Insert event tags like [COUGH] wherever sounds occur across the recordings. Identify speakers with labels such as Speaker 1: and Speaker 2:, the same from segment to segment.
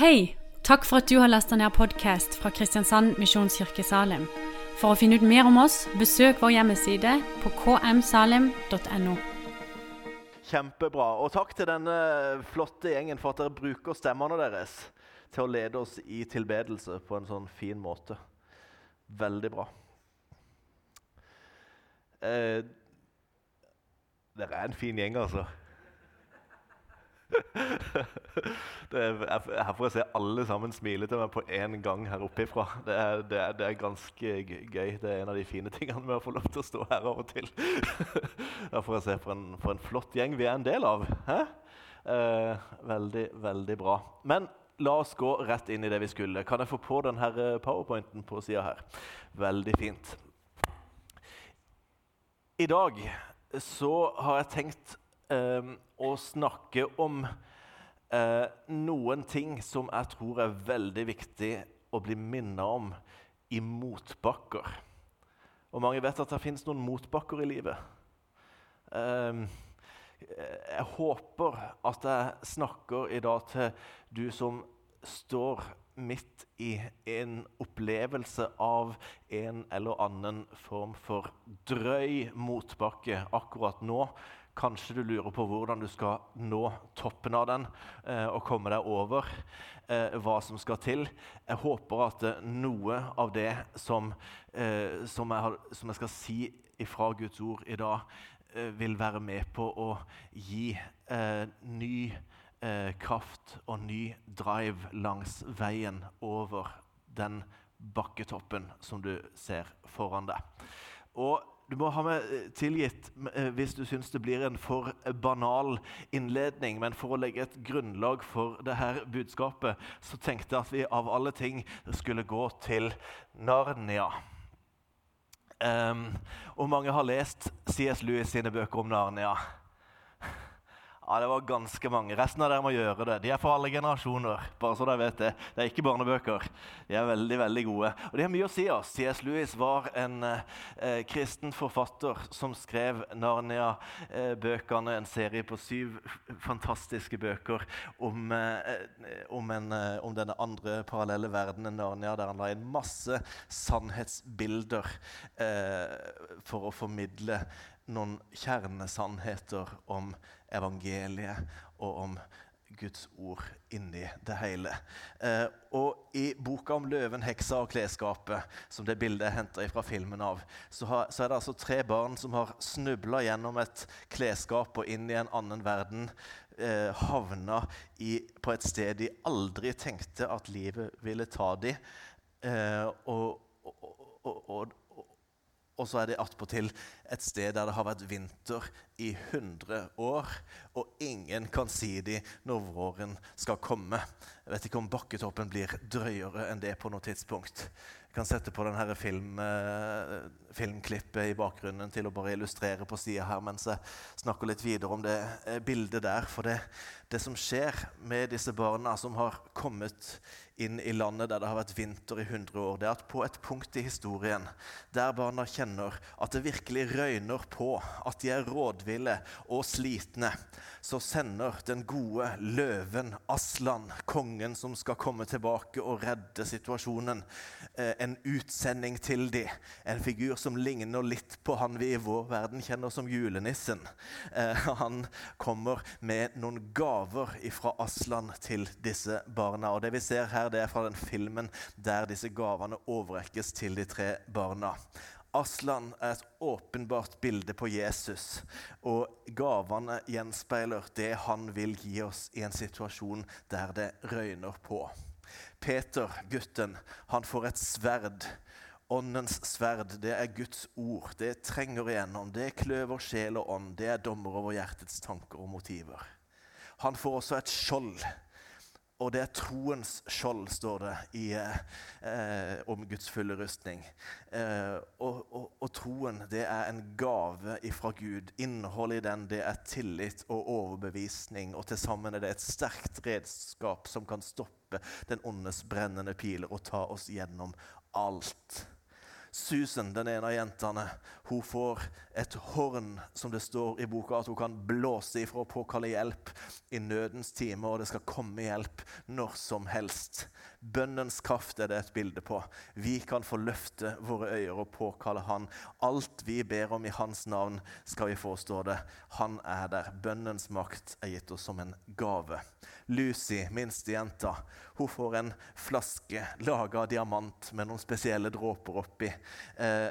Speaker 1: Hei! Takk for at du har lasta ned podkast fra Kristiansand Misjonskirke Salim. For å finne ut mer om oss, besøk vår hjemmeside på kmsalim.no.
Speaker 2: Kjempebra. Og takk til denne flotte gjengen for at dere bruker stemmene deres til å lede oss i tilbedelse på en sånn fin måte. Veldig bra. Eh, dere er en fin gjeng, altså. Er, her får jeg se alle sammen smile til meg på én gang her oppe ifra. Det er, det, det er ganske gøy. Det er en av de fine tingene med å få lov til å stå her av og til. [LAUGHS] Her får jeg se for en, for en flott gjeng vi er en del av. Eh, veldig, veldig bra. Men la oss gå rett inn i det vi skulle. Kan jeg få på denne eh, powerpointen på sida her? Veldig fint. I dag så har jeg tenkt eh, å snakke om eh, noen ting som jeg tror er veldig viktig å bli minnet om i motbakker. Og mange vet at det finnes noen motbakker i livet. Eh, jeg håper at jeg snakker i dag til du som står midt i en opplevelse av en eller annen form for drøy motbakke akkurat nå. Kanskje du lurer på hvordan du skal nå toppen av den eh, og komme deg over. Eh, hva som skal til. Jeg håper at eh, noe av det som, som, jeg som jeg skal si ifra Guds ord i dag, vil være med på å gi ny kraft og ny drive langs veien over den bakketoppen som du ser foran deg. Og du må ha meg eh, tilgitt eh, hvis du syns det blir en for banal innledning, men for å legge et grunnlag for det her budskapet, så tenkte jeg at vi av alle ting skulle gå til Narnia. Um, og mange har lest C.S. Lewis sine bøker om Narnia. Ja, Det var ganske mange. Resten av dere må gjøre det. De er for alle generasjoner. bare så dere vet Det Det er ikke barnebøker. De er veldig veldig gode. Og de har mye å si oss. C.S. Lewis var en eh, kristen forfatter som skrev Narnia-bøkene, en serie på syv fantastiske bøker om, eh, om, en, eh, om denne andre parallelle verdenen Narnia, der han la inn masse sannhetsbilder eh, for å formidle noen kjernesannheter om evangeliet og om Guds ord inni det hele. Eh, og I boka om løven, heksa og klesskapet, som det bildet er henta fra filmen av, så, har, så er det altså tre barn som har snubla gjennom et klesskap og inn i en annen verden. Eh, havna i, på et sted de aldri tenkte at livet ville ta dem. Eh, og, og, og, og, så er det attpåtil et sted der det har vært vinter i 100 år, og ingen kan si de når våren skal komme. Jeg vet ikke om bakketoppen blir drøyere enn det på noe tidspunkt. Jeg kan sette på denne film, eh, filmklippet i bakgrunnen til å bare illustrere på sida her mens jeg snakker litt videre om det eh, bildet der. For det, det som skjer med disse barna som har kommet inn i landet der det har vært vinter i 100 år, det er at på et punkt i historien der barna kjenner at det virkelig røyner på, at de er rådville og slitne, så sender den gode løven Aslan, kongen som skal komme tilbake og redde situasjonen, eh, en utsending til dem. En figur som ligner litt på han vi i vår verden kjenner som julenissen. Eh, han kommer med noen gaver fra Aslan til disse barna. Og det vi ser her, det er fra den filmen der disse gavene overrekkes til de tre barna. Aslan er et åpenbart bilde på Jesus, og gavene gjenspeiler det han vil gi oss i en situasjon der det røyner på. Peter, gutten, han får et sverd. Åndens sverd, det er Guds ord. Det trenger igjennom. Det kløver sjel og ånd. Det er dommer over hjertets tanker og motiver. Han får også et skjold. Og det er troens skjold, står det i, eh, om Guds fulle rustning. Eh, og, og, og, troen, det er en gave ifra Gud. Innholdet i den, det er tillit og overbevisning. Og til sammen er det et sterkt redskap som kan stoppe den ondes brennende piler og ta oss gjennom alt. Susan, den ene av jentene, hun får et horn, som det står i boka, at hun kan blåse ifra å påkalle hjelp i nødens time, og det skal komme hjelp når som helst. Bønnens kraft er det et bilde på. Vi kan få løfte våre øyne og påkalle Han. Alt vi ber om i Hans navn, skal vi står det. Han er der. Bønnens makt er gitt oss som en gave. Lucy, minstejenta, hun får en flaske laga av diamant med noen spesielle dråper oppi. Eh,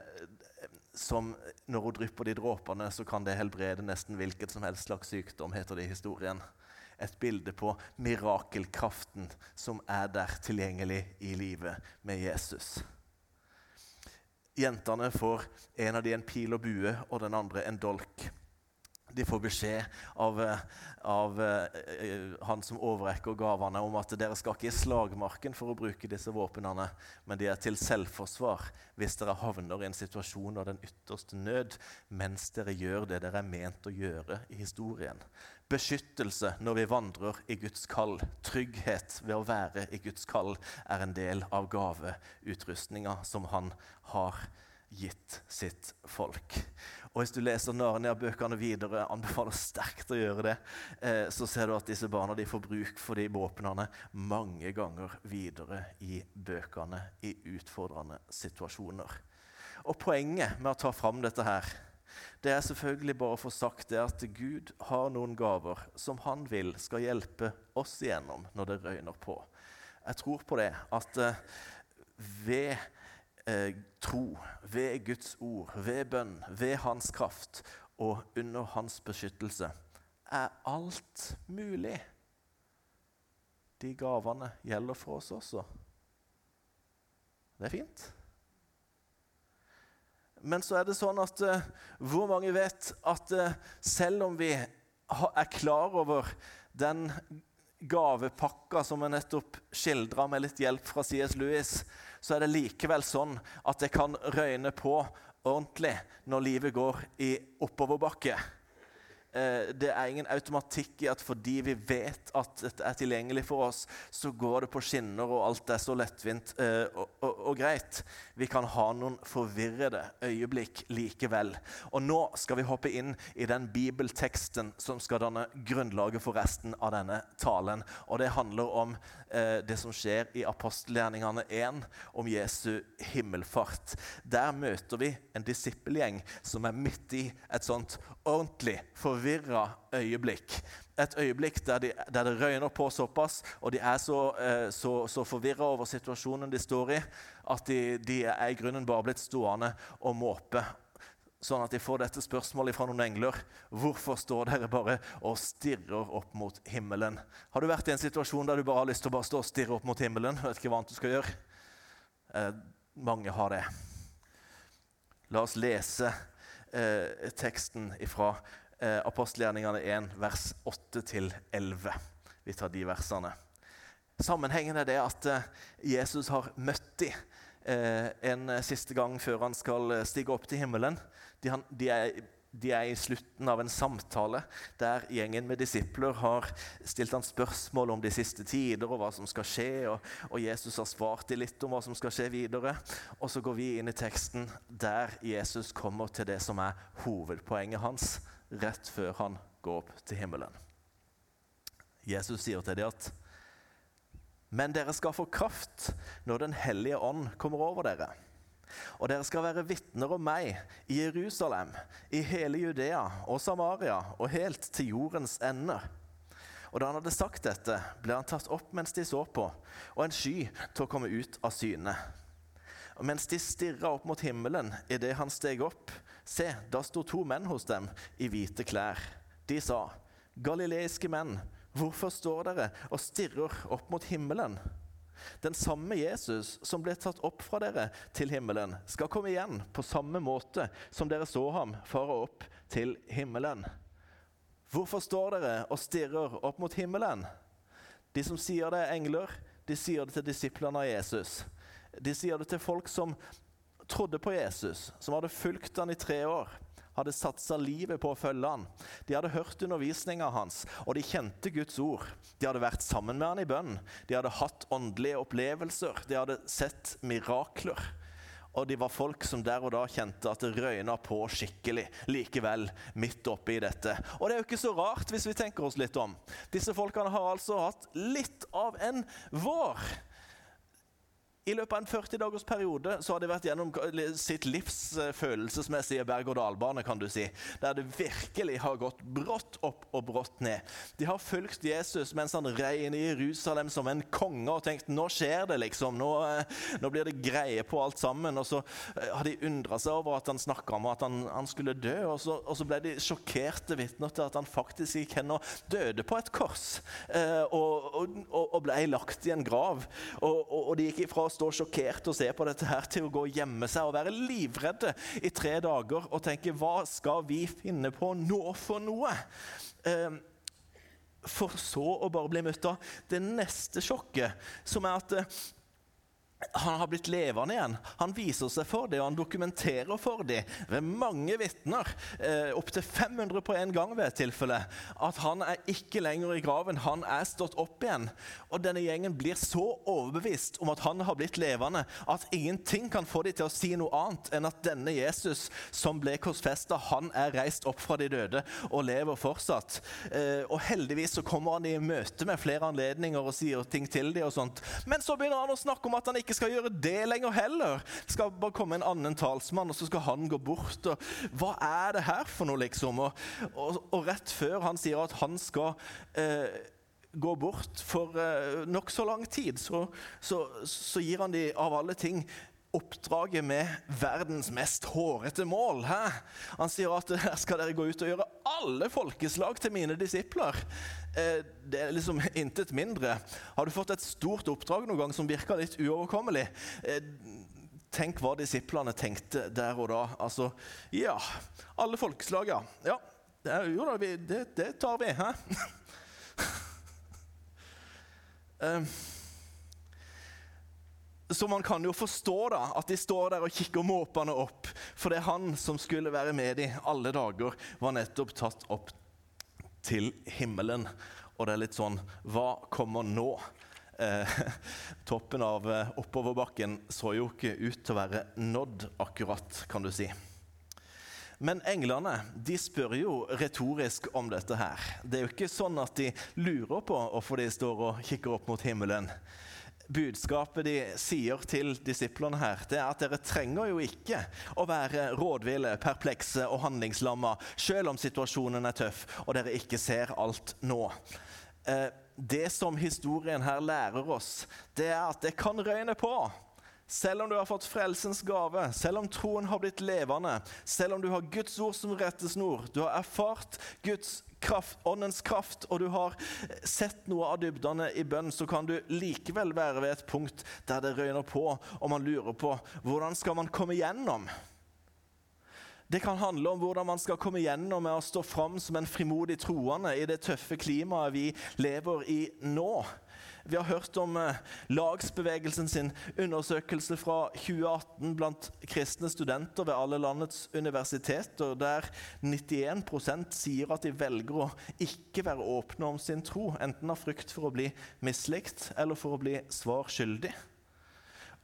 Speaker 2: som når hun drypper de dråpene, så kan det helbrede nesten hvilket som helst slags sykdom, heter det i historien. Et bilde på mirakelkraften som er der tilgjengelig i livet med Jesus. Jentene får en av de en pil og bue, og den andre en dolk. De får beskjed av, eh, av uh, han som overrekker gavene, om at dere skal ikke i slagmarken for å bruke disse våpnene, men de er til selvforsvar hvis dere havner i en situasjon av den ytterste nød mens dere gjør det dere er ment å gjøre i historien. Beskyttelse når vi vandrer i Guds kall, trygghet ved å være i Guds kall, er en del av gaveutrustninga som han har gitt sitt folk. Og Hvis du leser Narnia-bøkene videre, anbefaler sterkt å gjøre det, eh, så ser du at disse barna de får bruk for de våpnene mange ganger videre i bøkene i utfordrende situasjoner. Og Poenget med å ta fram dette her, det er selvfølgelig bare å få sagt det at Gud har noen gaver som han vil skal hjelpe oss igjennom når det røyner på. Jeg tror på det at eh, ved eh, tro, ved Guds ord, ved bønn, ved hans kraft og under hans beskyttelse, er alt mulig. De gavene gjelder for oss også. Det er fint. Men så er det sånn at uh, hvor mange vet at uh, selv om vi er klar over den gavepakka som jeg nettopp skildra med litt hjelp fra CS Lewis, så er det likevel sånn at det kan røyne på ordentlig når livet går i oppoverbakke. Eh, det er ingen automatikk i at fordi vi vet at dette er tilgjengelig for oss, så går det på skinner, og alt er så lettvint eh, og, og, og greit. Vi kan ha noen forvirrede øyeblikk likevel. Og nå skal vi hoppe inn i den bibelteksten som skal danne grunnlaget for resten av denne talen. Og det handler om eh, det som skjer i apostelgjerningene 1, om Jesu himmelfart. Der møter vi en disippelgjeng som er midt i et sånt ordentlig forvirra øyeblikk. Et øyeblikk der, de, der, det røyner på såpass, og de er så, eh, så, så forvirra over situasjonen de står i, at de, de, er i grunnen bare blitt stående og måpe. Sånn at de får dette spørsmålet fra noen engler. Hvorfor står dere bare og stirrer opp mot himmelen? Har du vært i en situasjon der du bare har lyst til å bare stå og stirre opp mot himmelen? Vet ikke hva annet du skal gjøre? Eh, mange har det. La oss lese eh, teksten fra eh, apostelgjerningene 1, vers 8-11. Vi tar de versene. Sammenhengen er det at eh, Jesus har møtt dem eh, en siste gang før han skal stige opp til himmelen. De, han, de er de er i slutten av en samtale der gjengen med disipler har stilt han spørsmål om de siste tider og hva som skal skje, og, og Jesus har svart dem litt om hva som skal skje videre. Og så går vi inn i teksten der Jesus kommer til det som er hovedpoenget hans, rett før han går opp til himmelen. Jesus sier til dem at Men dere skal få kraft når Den hellige ånd kommer over dere. Og dere skal være vitner om meg i Jerusalem, i hele Judea og Samaria og helt til jordens ende. Og da han hadde sagt dette, ble han tatt opp mens de så på, og en sky til å komme ut av syne. Og mens de stirra opp mot himmelen idet han steg opp, se, da sto to menn hos dem i hvite klær. De sa, Galileiske menn, hvorfor står dere og stirrer opp mot himmelen? Den samme Jesus som ble tatt opp fra dere til himmelen, skal komme igjen på samme måte som dere så ham fare opp til himmelen. Hvorfor står dere og stirrer opp mot himmelen? De som sier det er engler, de sier det til disiplene av Jesus. De sier det til folk som trodde på Jesus, som hadde fulgt han i tre år hadde satsa livet på å følge han. De hadde hørt undervisninga hans, og de kjente Guds ord. De hadde vært sammen med han i bønn. De hadde hatt åndelige opplevelser. De hadde sett mirakler. Og de var folk som der og da kjente at det røyna på skikkelig likevel, midt oppi dette. Og det er jo ikke så rart, hvis vi tenker oss litt om. Disse folkene har altså hatt litt av en vår. I løpet av en 40 dagers periode så har de vært gjennom sitt livs følelsesmessige berg-og-dal-bane, kan du si. Der det virkelig har gått brått opp og brått ned. De har fulgt Jesus mens han rei inn i Jerusalem som en konge og tenkt nå skjer det, liksom. Nå, eh, nå blir det greie på alt sammen. Og så eh, har de undra seg over at han snakka om at han, han skulle dø. Og så, og så, ble de sjokkerte vitner til at han faktisk gikk hen og døde på et kors. Eh, og, og, og, ble lagt i en grav. Og, de gikk ifra å stå sjokkert og se på dette her, til å gå og gjemme seg og være livredde i tre dager og tenke hva skal vi finne på nå for noe? Ehm, for så å bare bli møtt av det neste sjokket, som er at eh, han har blitt levende igjen. Han viser seg for det, og han dokumenterer for det ved mange vitner, eh, opptil 500 på en gang ved et tilfelle, at han er ikke lenger i graven, han er stått opp igjen. Og denne gjengen blir så overbevist om at han har blitt levende, at ingenting kan få dem til å si noe annet enn at denne Jesus som ble korsfesta, han er reist opp fra de døde og lever fortsatt. Eh, og heldigvis så kommer han i møte med flere anledninger og sier ting til dem og sånt. Men så begynner han å snakke om at han ikke ikke skal gjøre det lenger heller. Det skal bare komme en annen talsmann, og så skal han gå bort. Og, hva er det her for noe, liksom? Og, og, og rett før han sier at han skal eh, gå bort for eh, nokså lang tid, så, så, så gir han de av alle ting oppdraget med verdens mest hårete mål. Hæ? Han sier at her skal dere gå ut og gjøre alle folkeslag til mine disipler. Eh, det er liksom intet mindre. Har du fått et stort oppdrag noen gang som virka litt uoverkommelig? Eh, tenk hva disiplene tenkte der og da. Altså, ja Alle folkeslag, ja. ja det, jo da, vi, det, det tar vi. Hæ? uh, [LAUGHS] så man kan jo forstå da, at de står der og kikker måpende opp. For det er han som skulle være med dem alle dager, var nettopp tatt opp til himmelen. Og det er litt sånn Hva kommer nå? Eh, [LAUGHS] toppen av eh, oppoverbakken så jo ikke ut til å være nådd akkurat, kan du si. Men englene de spør jo retorisk om dette her. Det er jo ikke sånn at de lurer på hvorfor de står og kikker opp mot himmelen budskapet de sier til disiplene her, det er at dere trenger jo ikke å være rådville, perplekse og handlingslamma, selv om situasjonen er tøff og dere ikke ser alt nå. Eh, det som historien her lærer oss, det er at det kan røyne på. Selv om du har fått frelsens gave, selv om troen har blitt levende, selv om du har Guds ord som rettesnor, du har erfart Guds kraft, åndens kraft, og du har sett noe av dybdene i bønn, så kan du likevel være ved et punkt der det røyner på, og man lurer på hvordan skal man komme gjennom. Det kan handle om hvordan man skal komme gjennom med å stå fram som en frimodig troende i det tøffe klimaet vi lever i nå. Vi har hørt om eh, lagsbevegelsen sin undersøkelse fra 2018 blant kristne studenter ved alle landets universiteter, der 91% sier at de velger å ikke være åpne om sin tro, enten av frykt for å bli mislikt eller for å bli svar skyldig.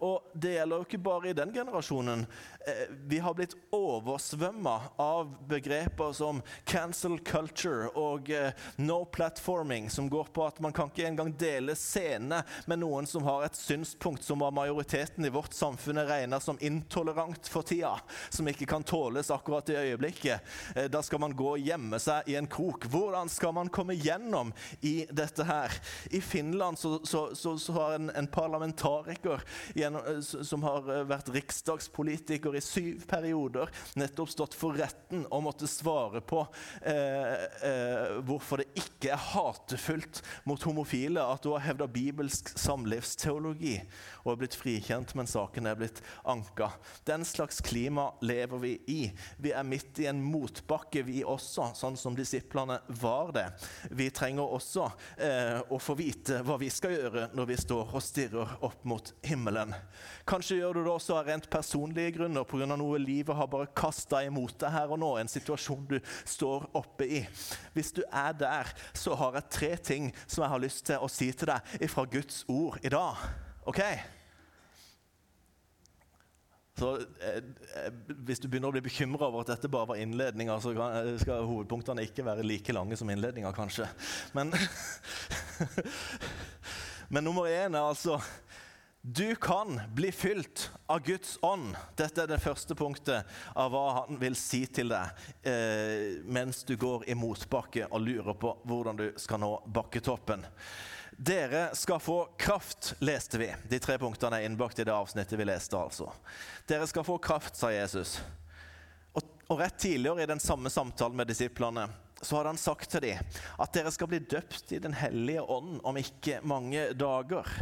Speaker 2: Og det gjelder jo ikke bare i den generasjonen. Eh, vi har blitt oversvømma av begreper som cancel culture og eh, no platforming, som går på at man kan ikke engang dele scene med noen som har et synspunkt som av majoriteten i vårt samfunn er regna som intolerant for tida, som ikke kan tåles akkurat i øyeblikket. Eh, da skal man gå og gjemme seg i en krok. Hvordan skal man komme gjennom i dette her? I Finland så, så, så, så har en, en parlamentariker Eh, som har eh, vært riksdagspolitiker i syv perioder, nettopp stått for retten og måtte svare på eh, eh, hvorfor det ikke er hatefullt mot homofile at hun har hevda bibelsk samlivsteologi og er blitt frikjent, men saken er blitt anka. Den slags klima lever vi i. Vi er midt i en motbakke, vi også, sånn som disiplene var det. Vi trenger også eh, å få vite hva vi skal gjøre når vi står og stirrer opp mot himmelen. Kanskje gjør du det også av rent personlige grunner pga. noe livet har bare kasta imot deg her og nå, en situasjon du står oppe i. Hvis du er der, så har jeg tre ting som jeg har lyst til å si til deg fra Guds ord i dag. OK? Så eh, eh, Hvis du begynner å bli bekymra over at dette bare var innledninga, så kan, eh, skal hovedpunktene ikke være like lange som innledninga, kanskje. Men, [LAUGHS] men nummer én er altså du kan bli fylt av Guds ånd. Dette er det første punktet av hva han vil si til deg eh, mens du går i motbakke og lurer på hvordan du skal nå bakketoppen. Dere skal få kraft, leste vi. De tre punktene er innbakt i det avsnittet vi leste. altså. Dere skal få kraft, sa Jesus. Og, og rett tidligere i den samme samtalen med disiplene så hadde han sagt til dem at dere skal bli døpt i Den hellige ånd om ikke mange dager.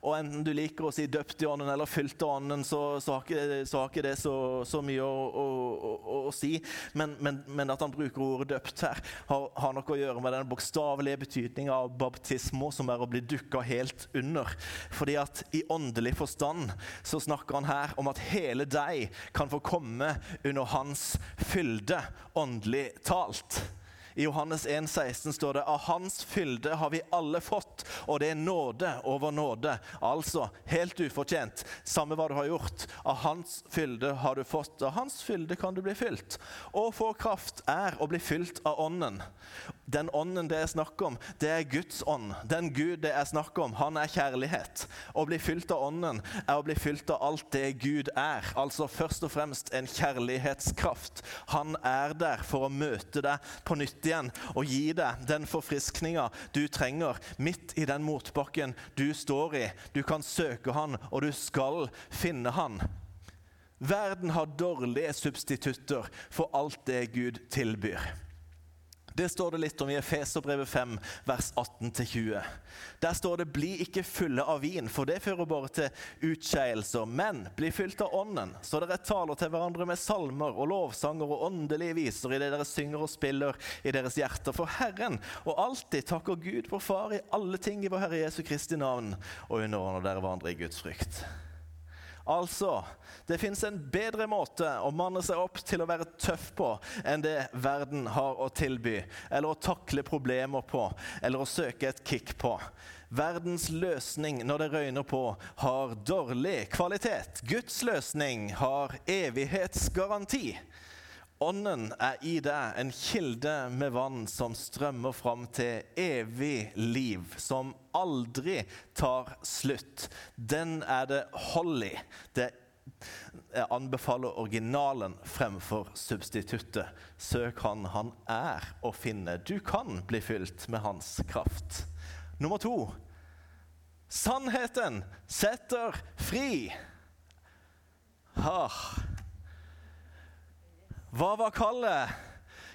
Speaker 2: Og enten du liker å si 'døpt i ånden' eller 'fylt i ånden', så, så, har, ikke, så har ikke det så, så mye å, å, å, å si. Men, men, men, at han bruker ordet 'døpt' her, har, har noe å gjøre med den bokstavelige betydninga av baptismo, som er å bli dukka helt under. Fordi at i åndelig forstand så snakker han her om at hele deg kan få komme under hans fylde, åndelig talt. I Johannes 1, 16 står det av hans fylde har vi alle fått, og det er nåde over nåde. Altså helt ufortjent. Samme hva du har gjort. Av hans fylde har du fått. Av hans fylde kan du bli fylt. Å få kraft er å bli fylt av Ånden. Den ånden det er snakk om, det er Guds ånd. Den Gud det er snakk om, han er kjærlighet. Å bli fylt av Ånden er å bli fylt av alt det Gud er. Altså først og fremst en kjærlighetskraft. Han er der for å møte deg på nytt igjen og gi deg den forfriskninga du trenger midt i den motbakken du står i. Du kan søke han, og du skal finne han. Verden har dårlige substitutter for alt det Gud tilbyr. Det står det litt om i Efeserbrevet 5, vers 18-20. Der står det 'bli ikke fulle av vin', for det fører bare til utskeielser. Men bli fylt av Ånden, så dere taler til hverandre med salmer og lovsanger og åndelige viser i det dere synger og spiller i deres hjerter for Herren, og alltid takker Gud vår Far i alle ting i vår Herre Jesu Kristi navn, og underordner dere hverandre i Guds frykt. Altså, det fins en bedre måte å manne seg opp til å være tøff på enn det verden har å tilby, eller å takle problemer på, eller å søke et kick på. Verdens løsning når det røyner på, har dårlig kvalitet. Guds løsning har evighetsgaranti. Ånden er i deg, en kilde med vann som strømmer fram til evig liv, som aldri tar slutt. Den er det hold i. Jeg anbefaler originalen fremfor substituttet. Søk han han er å finne. Du kan bli fylt med hans kraft. Nummer to sannheten setter fri. Ah. Hva var kallet?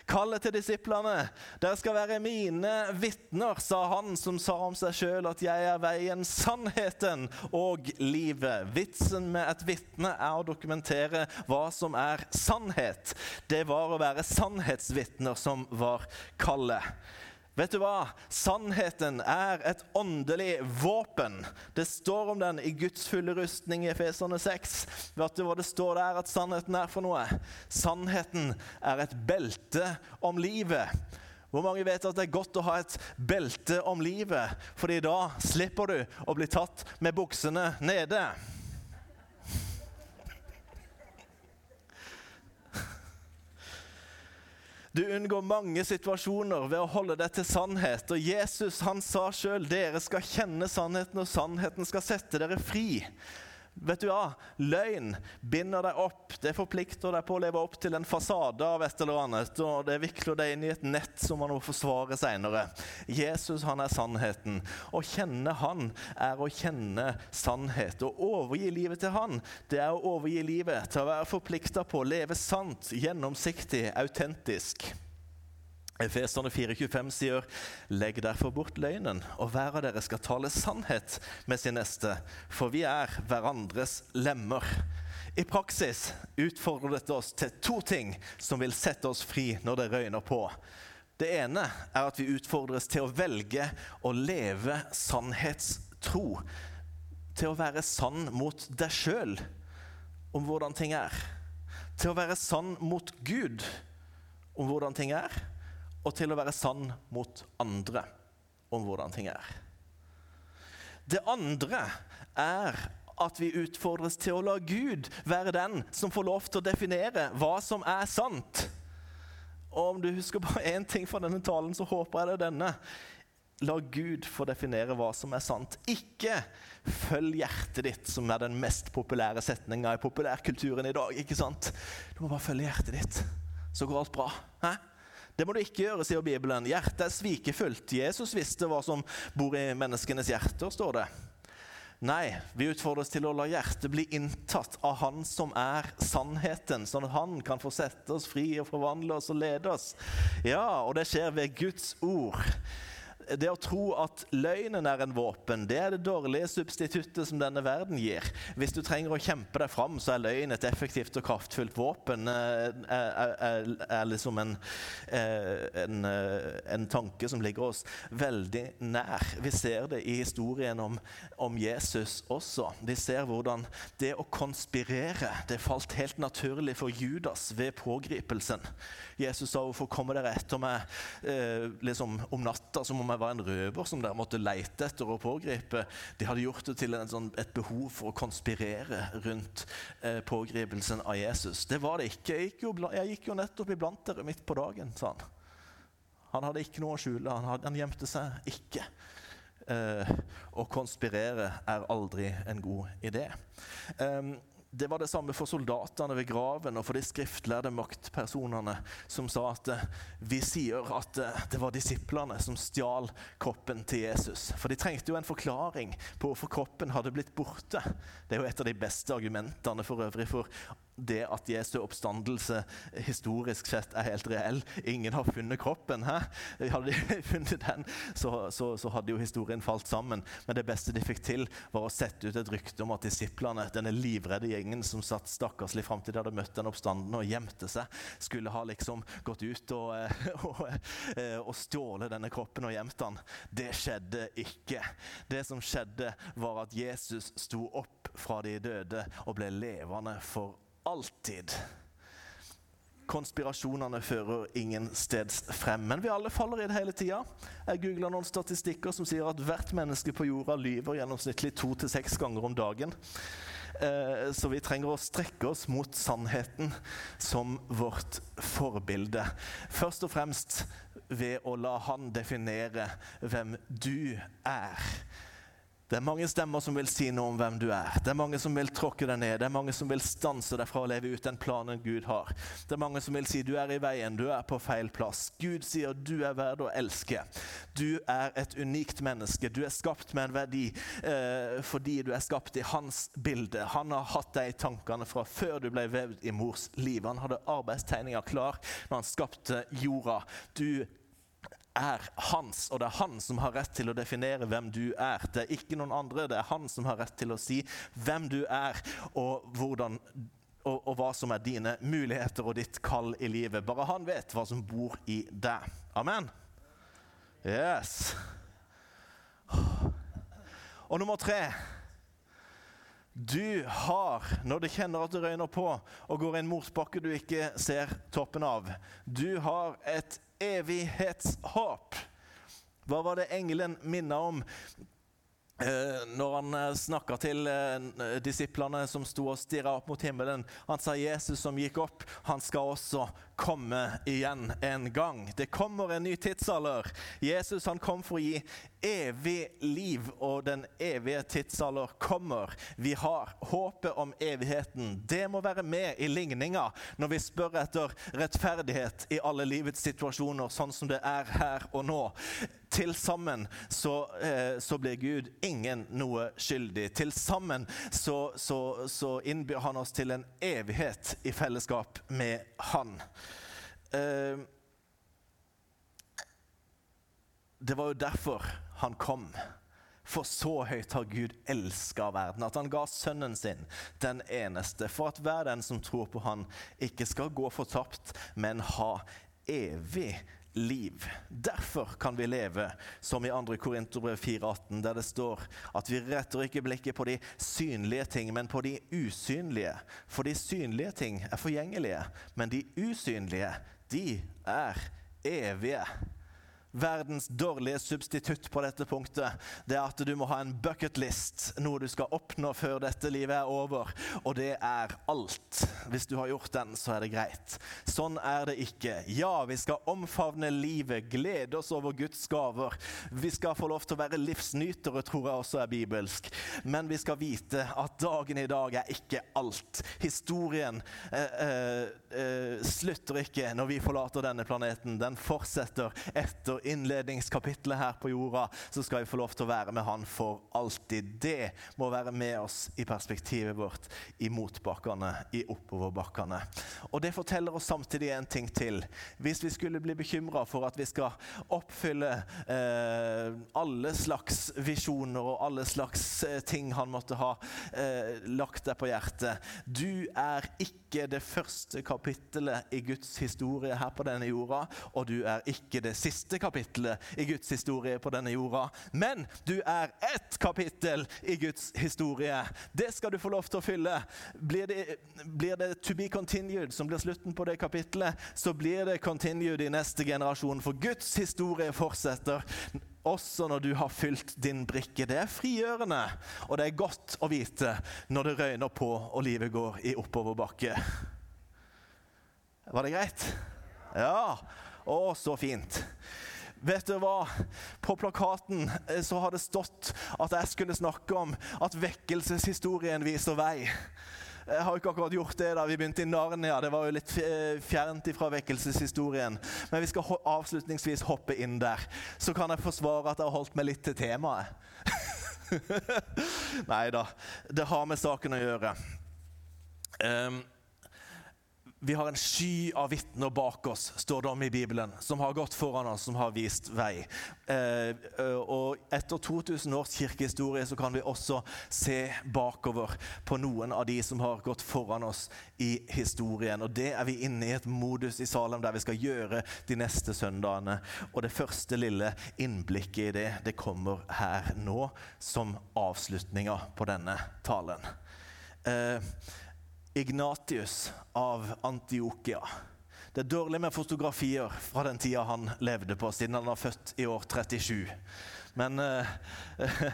Speaker 2: Kallet til disiplene. Dere skal være mine vitner, sa han som sa om seg sjøl at jeg er veien, sannheten og livet. Vitsen med et vitne er å dokumentere hva som er sannhet. Det var å være sannhetsvitner som var kallet. Vet du hva? Sannheten er et åndelig våpen. Det står om den i Guds fulle rustning i Efeserne 6. Vet du hva det står der at sannheten er for noe? Sannheten er et belte om livet. Hvor mange vet at det er godt å ha et belte om livet? Fordi da slipper du å bli tatt med buksene nede. Du unngår mange situasjoner ved å holde deg til sannhet. Og Jesus han sa sjøl dere skal kjenne sannheten, og sannheten skal sette dere fri. Vet du hva? Løgn binder deg opp. Det forplikter deg på å leve opp til en fasade av et eller annet. Og det vikler deg inn i et nett som man må forsvare seinere. Jesus han er sannheten. Å kjenne han er å kjenne sannhet. Å overgi livet til han, det er å overgi livet til å være forplikta på å leve sant, gjennomsiktig, autentisk. Efeserne 4,25 sier, 'Legg derfor bort løgnen, og hver av dere skal tale sannhet med sin neste.' For vi er hverandres lemmer. I praksis utfordrer dette oss til to ting som vil sette oss fri når det røyner på. Det ene er at vi utfordres til å velge å leve sannhetstro. Til å være sann mot deg sjøl om hvordan ting er. Til å være sann mot Gud om hvordan ting er og til å være sann mot andre om hvordan ting er. Det andre er at vi utfordres til å la Gud være den som får lov til å definere hva som er sant. Og om du husker bare [LAUGHS] én ting fra denne talen, så håper jeg det er denne. La Gud få definere hva som er sant. Ikke følg hjertet ditt, som er den mest populære setninga i populærkulturen i dag. ikke sant? Du må bare følge hjertet ditt, så går alt bra. Hæ? Det må du ikke gjøre, sier Bibelen. Hjertet er svikefullt. Jesus visste hva som bor i menneskenes hjerter, står det. Nei, vi utfordres til å la hjertet bli inntatt av Han som er sannheten, sånn at Han kan få sette oss fri og forvandle oss og lede oss. Ja, og det skjer ved Guds ord det å tro at løgnen er en våpen, det er det dårlige substituttet som denne verden gir. Hvis du trenger å kjempe deg fram, så er løgn et effektivt og kraftfullt våpen. Eh, er, er, er liksom en, eh, en, eh, en, tanke som ligger oss veldig nær. Vi ser det i historien om, om Jesus også. Vi ser hvordan det å konspirere det falt helt naturlig for Judas ved pågripelsen. Jesus sa 'Hvorfor kommer dere etter meg liksom om natta som om jeg var en røver som dere måtte leite etter og pågripe?' De hadde gjort det til sånn, et behov for å konspirere rundt eh, pågripelsen av Jesus. Det var det ikke. Jeg gikk, jo, jeg gikk jo nettopp iblant dere midt på dagen, sa han. Han hadde ikke noe å skjule. Han, hadde, han gjemte seg ikke. Eh, å konspirere er aldri en god idé. Um, det var det samme for soldatene ved graven og for de skriftlærde maktpersonene som sa at eh, vi sier at eh, det var disiplene som stjal kroppen til Jesus. For de trengte jo en forklaring på hvorfor kroppen hadde blitt borte. Det er jo et av de beste argumentene for øvrig for det at Jesu oppstandelse historisk sett er helt reell. Ingen har funnet kroppen. Hæ? Hadde de [LAUGHS] funnet den, så, så, så, hadde jo historien falt sammen. Men det beste de fikk til, var å sette ut et rykte om at disiplene, denne livredde gjengen som satt stakkarslig fram til de hadde møtt den oppstanden og gjemte seg, skulle ha liksom gått ut og, [LAUGHS] og, og stjålet denne kroppen og gjemt den. Det skjedde ikke. Det som skjedde, var at Jesus sto opp fra de døde og ble levende for alltid. Konspirasjonene fører ingen steds frem. Men vi alle faller i det hele tida. Jeg googla noen statistikker som sier at hvert menneske på jorda lyver gjennomsnittlig to til seks ganger om dagen. Eh, så vi trenger å strekke oss mot sannheten som vårt forbilde. Først og fremst ved å la Han definere hvem du er. Det er mange stemmer som vil si noe om hvem du er. Det er mange som vil tråkke deg ned. Det er mange som vil stanse deg fra å leve ut den planen Gud har. Det er mange som vil si du er i veien, du er på feil plass. Gud sier du er verd å elske. Du er et unikt menneske. Du er skapt med en verdi eh, fordi du er skapt i hans bilde. Han har hatt deg i tankene fra før du ble vevd i mors liv. Han hadde arbeidstegninga klar når han skapte jorda. Du er hans, og det er han som har rett til å definere hvem du er. Det er ikke noen andre, det er han som har rett til å si hvem du er, og, hvordan, og, og hva som er dine muligheter og ditt kall i livet. Bare han vet hva som bor i deg. Amen. Yes. Og nummer tre du har, når du kjenner at det røyner på og går en morsbakke du ikke ser toppen av Du har et evighetshåp. Hva var det engelen minna om når han snakker til eh, disiplene som sto og stirra opp mot himmelen? Han sa Jesus som gikk opp, han skal også komme igjen en gang. Det kommer en ny tidsalder. Jesus han kom for å gi evig liv, og den evige tidsalder kommer. Vi har håpet om evigheten. Det må være med i ligninga når vi spør etter rettferdighet i alle livets situasjoner, sånn som det er her og nå. Til sammen så, eh, så blir Gud ingen noe skyldig. Til sammen så, så, så innbyr han oss til en evighet i fellesskap med Han. Eh, det var jo derfor han kom. For så høyt har Gud elska verden, at han ga sønnen sin, den eneste, for at hver den som tror på han, ikke skal gå fortapt, men ha evig liv. Derfor kan vi leve som i 2. Korinterbrev 4,18, der det står at vi retter ikke blikket på de synlige ting, men på de usynlige. For de synlige ting er forgjengelige, men de usynlige, de er evige. Verdens dårlige substitutt på dette punktet, det er at du må ha en bucketlist, noe du skal oppnå før dette livet er over. Og det er alt. Hvis du har gjort den, så er det greit. Sånn er det ikke. Ja, vi skal omfavne livet, glede oss over Guds gaver. Vi skal få lov til å være livsnytere, tror jeg også er bibelsk. Men vi skal vite at dagen i dag er ikke alt. Historien eh, eh, eh slutter ikke når vi forlater denne planeten. Den fortsetter etter innledningskapitlet her på jorda. Så skal vi få lov til å være med Han for alltid. Det må være med oss i perspektivet vårt i motbakkene, i oppoverbakkene. Og det forteller oss samtidig en ting til. Hvis vi skulle bli bekymra for at vi skal oppfylle eh, alle slags visjoner og alle slags eh, ting han måtte ha eh, lagt deg på hjertet Du er ikke det første kapittelet i Guds historie her på denne jorda, og du er ikke det siste kapittelet i Guds historie på denne jorda. Men du er ett kapittel i Guds historie. Det skal du få lov til å fylle. Blir det, blir det 'to be continued' som blir slutten på det kapittelet, så blir det 'continued' i neste generasjon. For Guds historie fortsetter også når du har fylt din brikke. Det er frigjørende, og det er godt å vite når det røyner på og livet går i oppoverbakke. Var det greit? Ja. Å, så fint. Vet du hva? På plakaten eh, så har det stått at jeg skulle snakke om at vekkelseshistorien viser vei. Jeg har ikke akkurat gjort det da vi begynte i Narnia. Det var jo litt fjernt ifra vekkelseshistorien. Men vi skal avslutningsvis hoppe inn der. Så kan jeg forsvare at jeg har holdt meg litt til temaet. [LAUGHS] Nei da. Det har med saken å gjøre. Um, vi har en sky av vitner bak oss, står det om i Bibelen, som har gått foran oss, som har vist vei. Eh, eh og etter 2000 års kirkehistorie så kan vi også se bakover på noen av de som har gått foran oss i historien. Og det er vi inne i et modus i Salem der vi skal gjøre de neste søndagene. Og det første lille innblikket i det, det kommer her nå som avslutninga på denne talen. Eh, Ignatius av Antiokia. Det er dårlig med fotografier fra den tida han levde på, siden han var født i år 37. Men eh, [LAUGHS]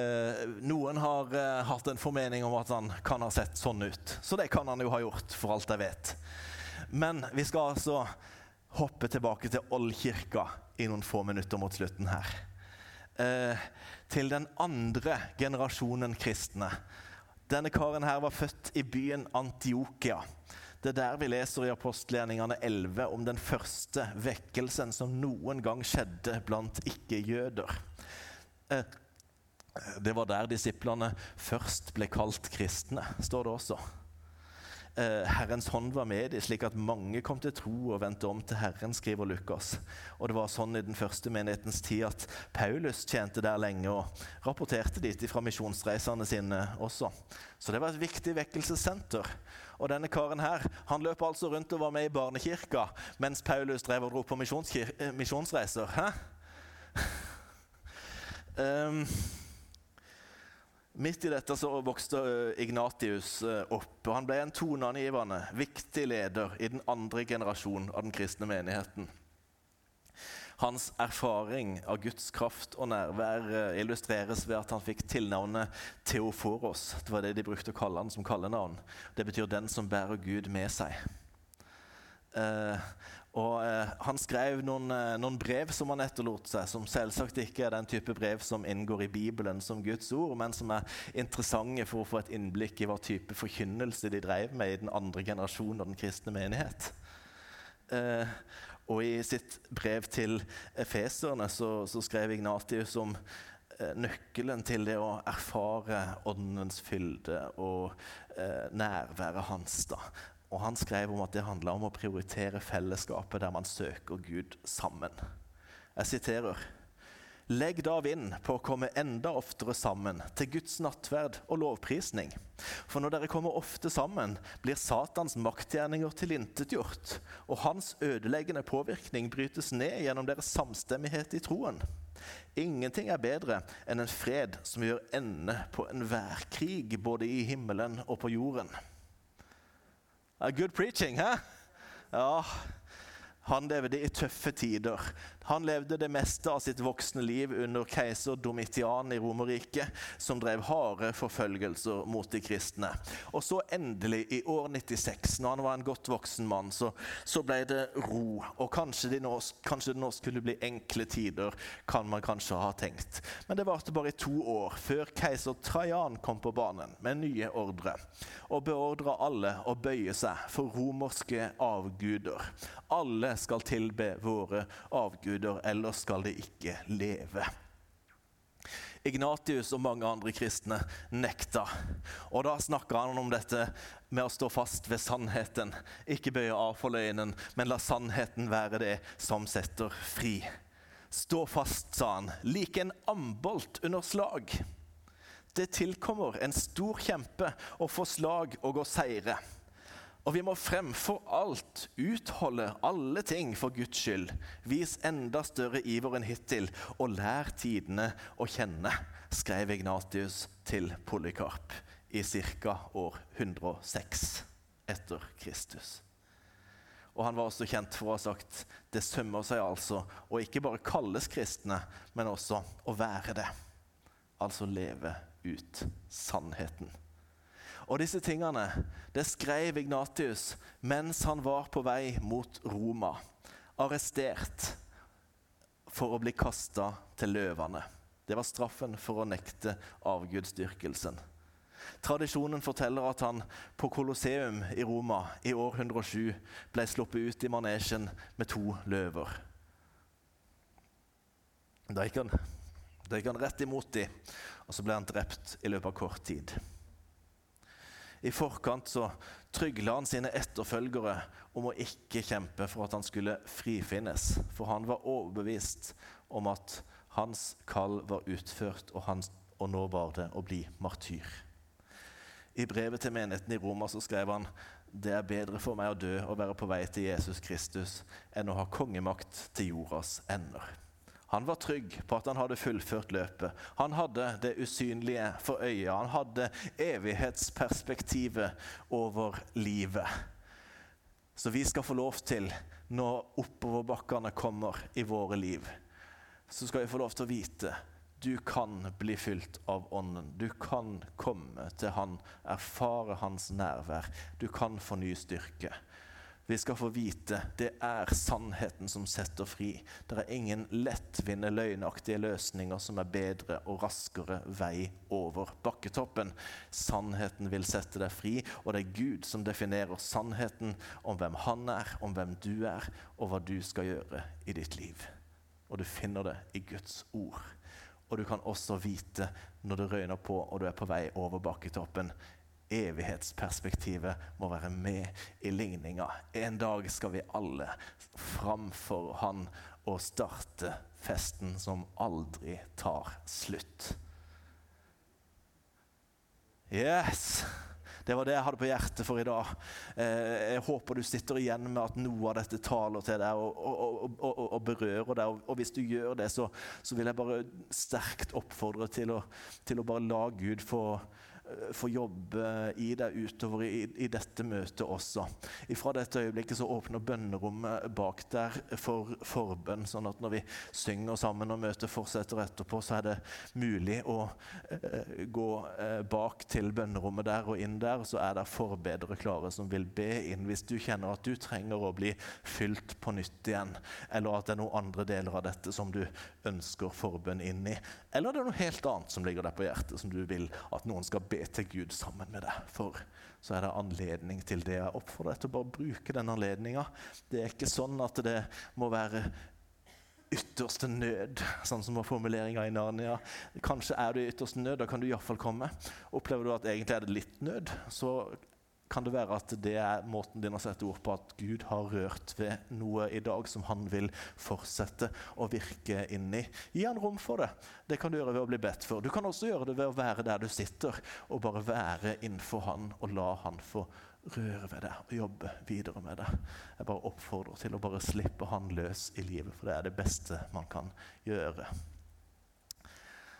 Speaker 2: eh, noen har eh, hatt en formening om at han kan ha sett sånn ut. Så det kan han jo ha gjort, for alt jeg vet. Men vi skal altså hoppe tilbake til Oldkirka i noen få minutter mot slutten her. Eh, til den andre generasjonen kristne denne karen her var født i byen Antiokia. Det er der vi leser i apostelgjerningene 11 om den første vekkelsen som noen gang skjedde blant ikke-jøder. Eh, det var der disiplene først ble kalt kristne, står det også. Eh, Herrens hånd var med dem, slik at mange kom til tro og vendte om til Herren, skriver Lukas. Og det var sånn i den første menighetens tid at Paulus tjente der lenge og rapporterte dit fra misjonsreisene sine også. Så det var et viktig vekkelsessenter. Og denne karen her, han løp altså rundt og var med i barnekirka mens Paulus drev og dro på eh, misjonsreiser. Hæ? um, [LAUGHS] Midt i dette så vokste eh, Ignatius eh, opp. og Han ble en toneangivende, viktig leder i den andre generasjonen av den kristne menigheten. Hans erfaring av Guds kraft og nærvær eh, illustreres ved at han fikk tilnavnet Theoforos. Det var det de brukte å kalle han som kallenavn. Det betyr 'den som bærer Gud med seg'. Eh, og eh, Han skrev noen, eh, noen, brev som han etterlot seg, som selvsagt ikke er den type brev som inngår i Bibelen som Guds ord, men som er interessante for å få et innblikk i hva type forkynnelse de drev med i den andre generasjonen av den kristne menighet. Eh, og I sitt brev til efeserne så, så skrev Ignatius om eh, nøkkelen til det å erfare åndens fylde og eh, nærværet hans. da. Og han skrev om at det handla om å prioritere fellesskapet der man søker Gud sammen. Jeg siterer. Legg da vind på å komme enda oftere sammen til Guds nattverd og lovprisning. For når dere kommer ofte sammen, blir Satans maktgjerninger tilintetgjort, og hans ødeleggende påvirkning brytes ned gjennom deres samstemmighet i troen. Ingenting er bedre enn en fred som gjør ende på enhver krig, både i himmelen og på jorden. Good preaching, hæ? Ja. Han levde i tøffe tider. Han levde det meste av sitt voksne liv under keiser Domitian i Romerriket, som drev harde forfølgelser mot de kristne. Og så endelig, i år 96, når han var en godt voksen mann, så, så ble det ro. Og kanskje det, nå, kanskje det nå skulle bli enkle tider, kan man kanskje ha tenkt. Men det varte bare i to år før keiser Trajan kom på banen med nye ordre og beordra alle å bøye seg for romerske avguder. Alle skal tilbe våre avguder, ellers skal de ikke leve. Ignatius og mange andre kristne nekta. Og Da snakka han om dette med å stå fast ved sannheten. Ikke bøye av for løgnen, men la sannheten være det som setter fri. Stå fast, sa han, lik en ambolt under slag. Det tilkommer en stor kjempe å få slag og å seire. Og vi må fremfor alt utholde alle ting for Guds skyld. Vis enda større iver enn hittil, og lær tidene å kjenne, skrev Ignatius til Polykarp i ca. år 106 etter Kristus. Og Han var også kjent for å ha sagt det sømmer seg altså å ikke bare kalles kristne, men også å være det. Altså leve ut sannheten. Og disse tingene det skrev Ignatius mens han var på vei mot Roma, arrestert for å bli kasta til løvene. Det var straffen for å nekte avgudsdyrkelsen. Tradisjonen forteller at han på Colosseum i Roma i år 107 ble sluppet ut i manesjen med to løver. Da gikk han, da gikk han rett imot dem, og så ble han drept i løpet av kort tid. I forkant så trygla han sine etterfølgere om å ikke kjempe for at han skulle frifinnes. For han var overbevist om at hans kall var utført, og, han, og nå var det å bli martyr. I brevet til menigheten i Roma så skrev han det er bedre for meg å dø og være på vei til Jesus Kristus enn å ha kongemakt til jordas ender. Han var trygg på at han hadde fullført løpet. Han hadde det usynlige for øyet. Han hadde evighetsperspektivet over livet. Så vi skal få lov til, når oppoverbakkene kommer i våre liv, så skal vi få lov til å vite du kan bli fylt av Ånden. Du kan komme til Han, erfare Hans nærvær. Du kan få ny styrke. Vi skal få vite det er sannheten som setter fri. Det er ingen lettvinte, løgnaktige løsninger som er bedre og raskere vei over bakketoppen. Sannheten vil sette deg fri, og det er Gud som definerer sannheten om hvem Han er, om hvem du er, og hva du skal gjøre i ditt liv. Og du finner det i Guds ord. Og du kan også vite når det røyner på og du er på vei over bakketoppen, evighetsperspektivet må være med i ligninga. En dag skal vi alle framfor Han og starte festen som aldri tar slutt. Yes! Det var det jeg hadde på hjertet for i dag. Eh, jeg håper du sitter igjen med at noe av dette taler til deg og, og, og, og berører deg. Og hvis du gjør det, så, så, vil jeg bare sterkt oppfordre til å, til å bare la Gud få få jobbe i deg utover i, i, dette møtet også. Fra dette øyeblikket så åpner bønnerommet bak der for forbønn, sånn at når vi synger sammen og møtet fortsetter etterpå, så er det mulig å eh, gå eh, bak til bønnerommet der og inn der. Så er det forbedere klare som vil be inn hvis du kjenner at du trenger å bli fylt på nytt igjen, eller at det er noen andre deler av dette som du ønsker forbønn inn i, eller det er noe helt annet som ligger deg på hjertet, som du vil at noen skal be til Gud sammen med deg for, så er det anledning til det. Jeg oppfordrer deg til å bare bruke den anledninga. Det er ikke sånn at det må være ytterste nød, sånn som var formuleringa i Narnia. Kanskje er du i ytterste nød, da kan du iallfall komme. Opplever du at egentlig er det litt nød, så kan det være at det er måten din å sette ord på at Gud har rørt ved noe i dag som han vil fortsette å virke inn i. Gi han rom for det. Det kan du gjøre ved å bli bedt for. Du kan også gjøre det ved å være der du sitter, og bare være innenfor han og la han få røre ved deg og jobbe videre med det. Jeg bare oppfordrer til å bare slippe han løs i livet, for det er det beste man kan gjøre.